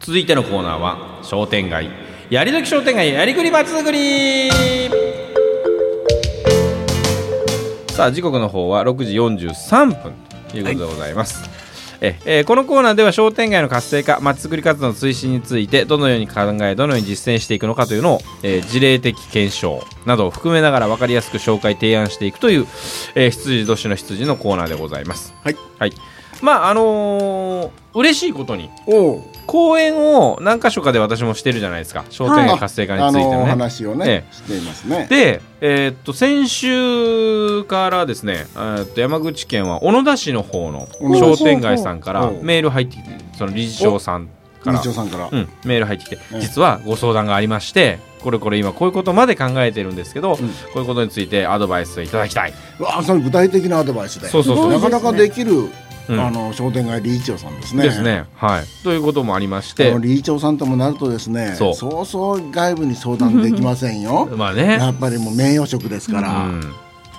続いてのコーナーは商店街やりどき商店街やりくり松作り。さあ時刻の方は6時43分ということでございます、ええーこのコーナーでは商店街の活性化まちづくり活動の推進についてどのように考えどのように実践していくのかというのを、えー事例的検証などを含めながら分かりやすく紹介提案していくという、えー羊年の羊のコーナーでございます。はい。はいまああのー嬉しいことに講演を何箇所かで私もしてるじゃないですか。商店街活性化についてあのおのね。話をね、えしていますね。で、えーっと先週からですね、えーっと山口県は小野田市の方の商店街さんからメール入ってきてその理事長さんから。理事長さんから、うん、メール入ってきて、え実はご相談がありましてこれこれ今こういうことまで考えてるんですけど、こういうことについてアドバイスをいただきたい。うわあその具体的なアドバイスで。そうそうそう。なかなかできる、うん。あの商店街理事長さんですね。ですね。はい。ということもありまして。理事長さんともなるとですねそう。そうそう外部に相談できませんよ。まあね。やっぱりもう名誉職ですから、うん、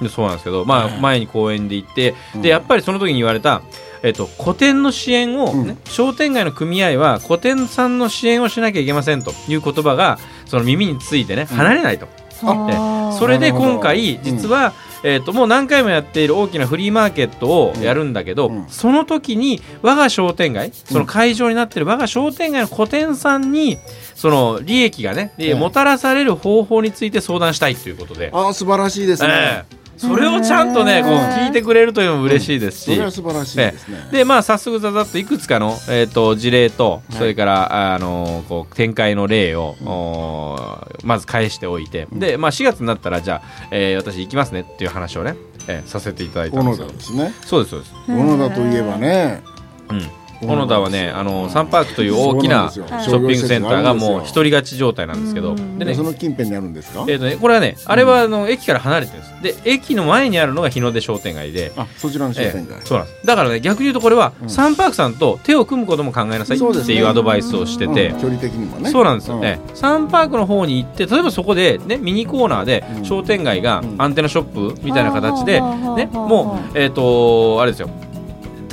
でそうなんですけど、まあ、はい。前に講演で行って、うん。でやっぱりその時に言われた、えっと、古典の支援を、ねうん。商店街の組合は古典さんの支援をしなきゃいけませんという言葉がその耳についてね離れないと、あそれで今回実は、えっともう何回もやっている大きなフリーマーケットをやるんだけど、うん。その時に我が商店街その会場になっている我が商店街の古典さんにその利益がね、ええもたらされる方法について相談したいということで。ああ素晴らしいですね、ええそれをちゃんとねこう聞いてくれるというのも嬉しいですし、それは素晴らしいですね。でまあ早速ざざっといくつかの、えー、と事例とそれから、あのこう展開の例を、おーまず返しておいて、で、まあ、4月になったらじゃあ、えー私行きますねっていう話をね、えーさせていただいた小野んですよ。田ですね。そうですそうです、小野田といえばね。うん、小野田はねあのサンパークという大きなショッピングセンターがもう一人勝ち状態なんですけど。うん。でねでその近辺にあるんですか、えーとね、これはねあれはあの駅から離れてるんです。で駅の前にあるのが日の出商店街で。あそちらの商え店街、えそうなんです。だからね逆に言うとこれは、うん。サンパークさんと手を組むことも考えなさいっていうアドバイスをしてて、うん。距離的にもね。そうなんですよ、うん。ええ。サンパークの方に行って例えばそこで、ね、ミニコーナーでうん。商店街がうん。アンテナショップみたいな形で、ね、もうえっ、とあれですよ。た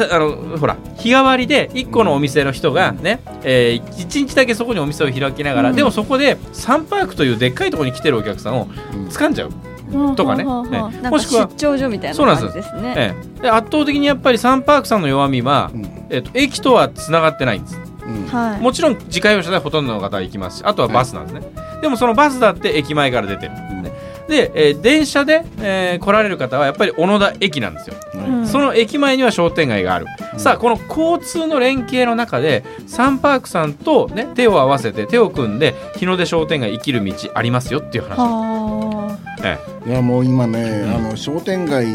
あのほら日替わりで1個のお店の人がね、え1日だけそこにお店を開きながら、うん。でもそこでサンパークというでっかいところに来てるお客さんをうん。掴んじゃう、とかね。もしくは出張所みたいなそうなんです。感じですね。ええ。で圧倒的にやっぱりサンパークさんの弱みは、うん。えっと駅とはつながってないんです。うん。はい。もちろん自家用車でほとんどの方は行きますしあとはバスなんですね、でもそのバスだって駅前から出てる、ねで、えー電車で、えー来られる方はやっぱり小野田駅なんですよ、うん。その駅前には商店街がある、さあこの交通の連携の中でサンパークさんと、ね、手を合わせて手を組んで日の出商店街生きる道ありますよっていう話、いやもう今ね、うん。あの商店街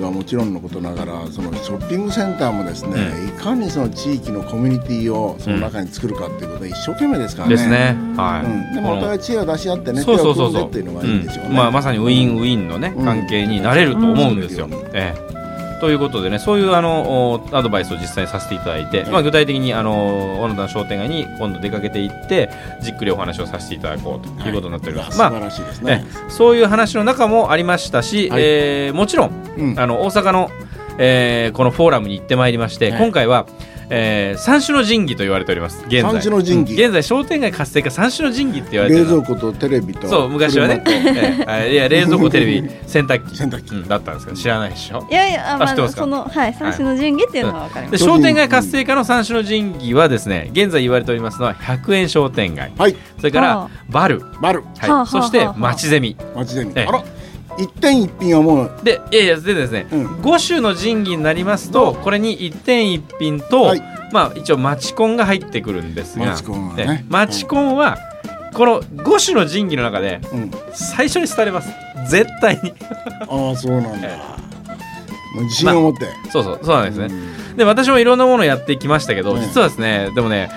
はもちろんのことながらそのショッピングセンターもですね、いかにその地域のコミュニティをその中に作るかっていうことで一生懸命ですからね。えですね、はい、うん、でもお互い知恵を出し合ってねそうそうそうそう。手を組んでっていうのがいいんでしょうね。ん。まあ、まさにウィンウィンのね、うん関係になれると思うんですよ。うん。ええということでねそういうあのおアドバイスを実際にさせていただいて、はい。まあ、具体的にあの小野田の商店街に今度出かけていってじっくりお話をさせていただこうということになっております。まあ素晴らしいですね。ええそういう話の中もありましたし、はい。えーもちろんうん。あの大阪の、えーこのフォーラムに行ってまいりまして、はい。今回は、えー三種の神器と言われております。現在。三種の神器。うん。現在商店街活性化三種の神器って言われて冷蔵庫とテレビとそう昔はね、ええ。あいや 冷蔵庫テレビ洗濯機。洗濯機。うんだったんですけど知らないでしょ？いやいや、あまあ、知ってますか？その、はい、三種の神器っていうのはわかりま。です商店街活性化の三種の神器はですね現在言われておりますのは100円商店街。はい。それからはバル、バル。はい。はあ。そして町ゼミ。町ゼミ、ええ。あら一点一品はもう。でいやいやでですね、うん。5種の神器になりますとこれに一点一品と、はい。まあ一応マチコンが入ってくるんですがマチコンはね。でマチコンはこの5種の神器の中でうん、最初に廃れます。絶対に。ああそうなんだ、自信を持って、そうそうそうなんですね、うん。で私もいろんなものをやってきましたけど、うん。実はですねでもね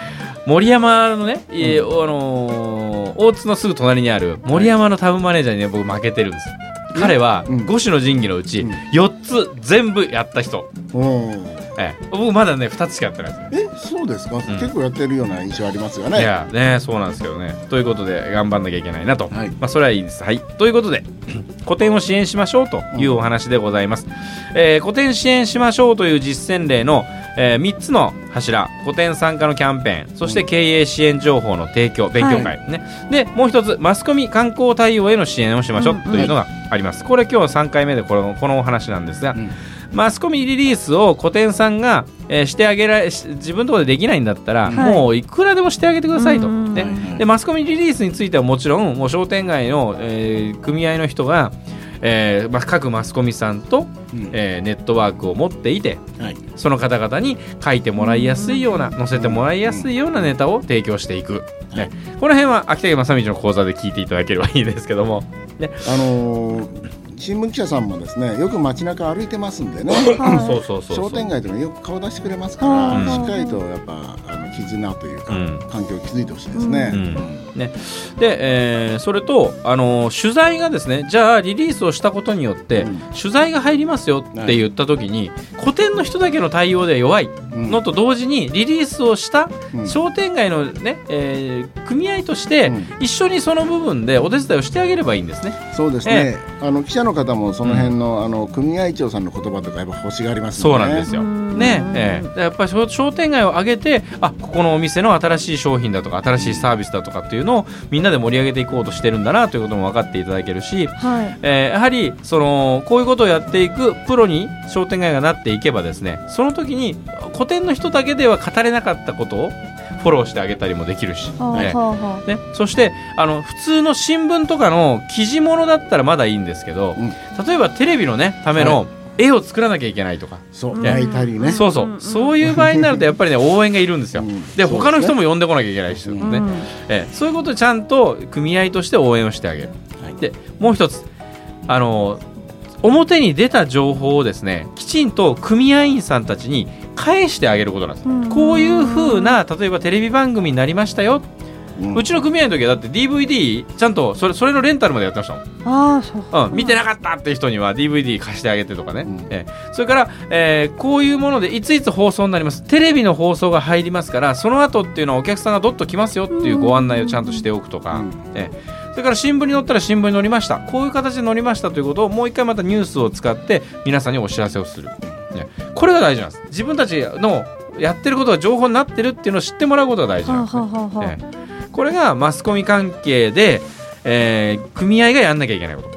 森山のね、いえあのー大津のすぐ隣にある森山のタウンマネージャーにね僕負けてるんですよ彼はうん。5種の神器のうちうん。4つ全部やった人、うんええ。僕まだね2つしかやってないです。よえそうですか、結構やってるような印象ありますよね。いやねそうなんですけどね。ということで頑張んなきゃいけないなと、はい。まあそれはいいです。はい。ということで 古典を支援しましょうというお話でございます、えー古典支援しましょうという実践例の、え3つの柱古典参加のキャンペーンそして経営支援情報の提供勉強会、ね。でもう一つマスコミ観光対応への支援をしましょうというのがあります、これ今日3回目でこのこのお話なんですが、うん。マスコミリリースを古典さんが、えーしてあげられし自分のところでできないんだったら、はい。もういくらでもしてあげてくださいと、うんね。はいはい。でマスコミリリースについてはもちろんもう商店街の、えー組合の人が、えーまあ、各マスコミさんと、うん。えーネットワークを持っていてはい。その方々に書いてもらいやすいような載せてもらいやすいようなネタを提供していく、ね、この辺は秋田正道の講座で聞いていただければいいですけども、ね、あのー新聞記者さんもですねよく街中歩いてますんでね。商店街とかよく顔出してくれますかうん。らしっかりとやっぱあの絆というか、うん。環境を築いてほしいですね。うん。で、えーそれと、あのー取材がですねじゃあリリースをしたことによって、うん。取材が入りますよって言った時に、古典の人だけの対応で弱いうんのと同時にリリースをしたうん。商店街のね、えー組合としてうん。一緒にその部分でお手伝いをしてあげればいいんですね。そうですね、あの記者の方もその辺の,、あの組合長さんの言葉とかやっぱ欲しがりますね。うなんですよ。うん。ね。ええ。やっぱり商商店街を挙げてあここのお店の新しい商品だとか新しいサービスだとかっていうのをみんなで盛り上げていこうとしてるんだなということも分かっていただけるし、はい。えーやはりそのこういうことをやっていくプロに商店街がなっていけばですねその時に古典の人だけでは語れなかったことをフォローしてあげたりもできるし、はあね。ね、そしてあの普通の新聞とかの記事物だったらまだいいんですけど、うん。例えばテレビの、ね、ための絵を作らなきゃいけないとか、そう。うん。焼いたりね。そうそう、うん。そういう場合になるとやっぱりね応援がいるんですよ。うん。でそう他の人ね。も呼んでこなきゃいけないし、うん。ね。うんええ。そういうことをちゃんと組合として応援をしてあげる、はい。でもう一つ。あの表に出た情報をですねきちんと組合員さんたちに返してあげることなんです、うん。こういうふうな例えばテレビ番組になりましたよ、うん。うちの組合の時はだって DVD ちゃんとそれそれのレンタルまでやってましたもん。ああそう。うん、見てなかったっていう人には DVD 貸してあげてとかね、うん。ええ。それから、えーこういうものでいついつ放送になります。テレビの放送が入りますからその後っていうのはお客さんがどっと来ますよっていうご案内をちゃんとしておくとか、うん。ええ。それから新聞に載ったら新聞に載りました。こういう形で載りましたということをもう一回またニュースを使って皆さんにお知らせをする、ね、これが大事なんです。自分たちのやってることが情報になってるっていうのを知ってもらうことが大事なんですね。はあはあはあはあ。ええ。これがマスコミ関係で、えー組合がやんなきゃいけないこと。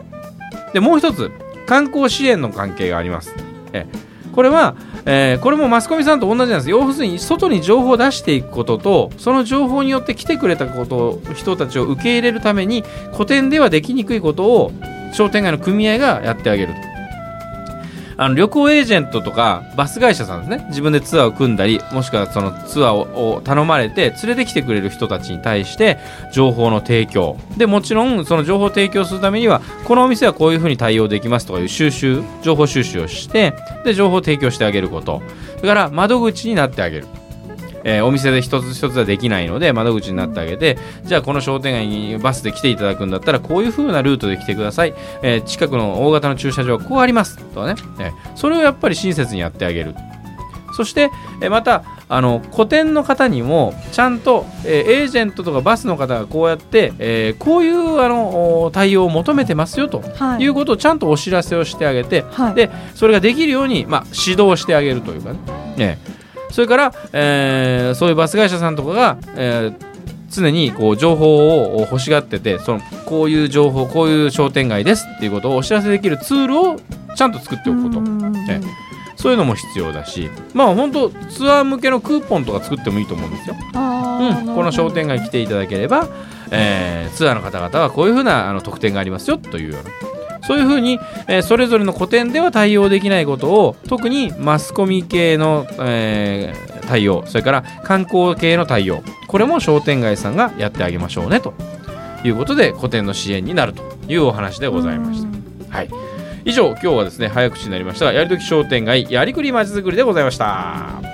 でもう一つ観光支援の関係があります、ええ。これは、えーこれもマスコミさんと同じなんです。要するに外に情報を出していくこととその情報によって来てくれたことを人たちを受け入れるために古典ではできにくいことを商店街の組合がやってあげるあの旅行エージェントとかバス会社さんですね。自分でツアーを組んだりもしくはそのツアーを頼まれて連れてきてくれる人たちに対して情報の提供。でもちろんその情報を提供するためにはこのお店はこういうふうに対応できますとかいう収集情報収集をしてで情報を提供してあげること。それから窓口になってあげる。えーお店で一つ一つはできないので窓口になってあげてじゃあこの商店街にバスで来ていただくんだったらこういう風なルートで来てください、えー近くの大型の駐車場はこうあります。とかね、えーそれをやっぱり親切にやってあげる。そして、えーまたあの個展の方にもちゃんと、えーエージェントとかバスの方がこうやって、えーこういうあのお対応を求めてますよと。はい。いうことをちゃんとお知らせをしてあげて、はい。でそれができるように、まあ、指導してあげるというかね、ええそれから、えーそういうバス会社さんとかが、えー常にこう情報を欲しがっててそのこういう情報こういう商店街ですっていうことをお知らせできるツールをちゃんと作っておくこと、うん。えそういうのも必要だしまあ本当ツアー向けのクーポンとか作ってもいいと思うんですよ。うん、この商店街に来ていただければ、えーツアーの方々はこういうふうなあの特典がありますよというようなそういうふうに、えーそれぞれの古典では対応できないことを特にマスコミ系の、えー対応それから観光系の対応これも商店街さんがやってあげましょうねということで古典の支援になるというお話でございました。はい以上今日はですね早口になりましたがやりとき商店街やりくりまちづくりでございました。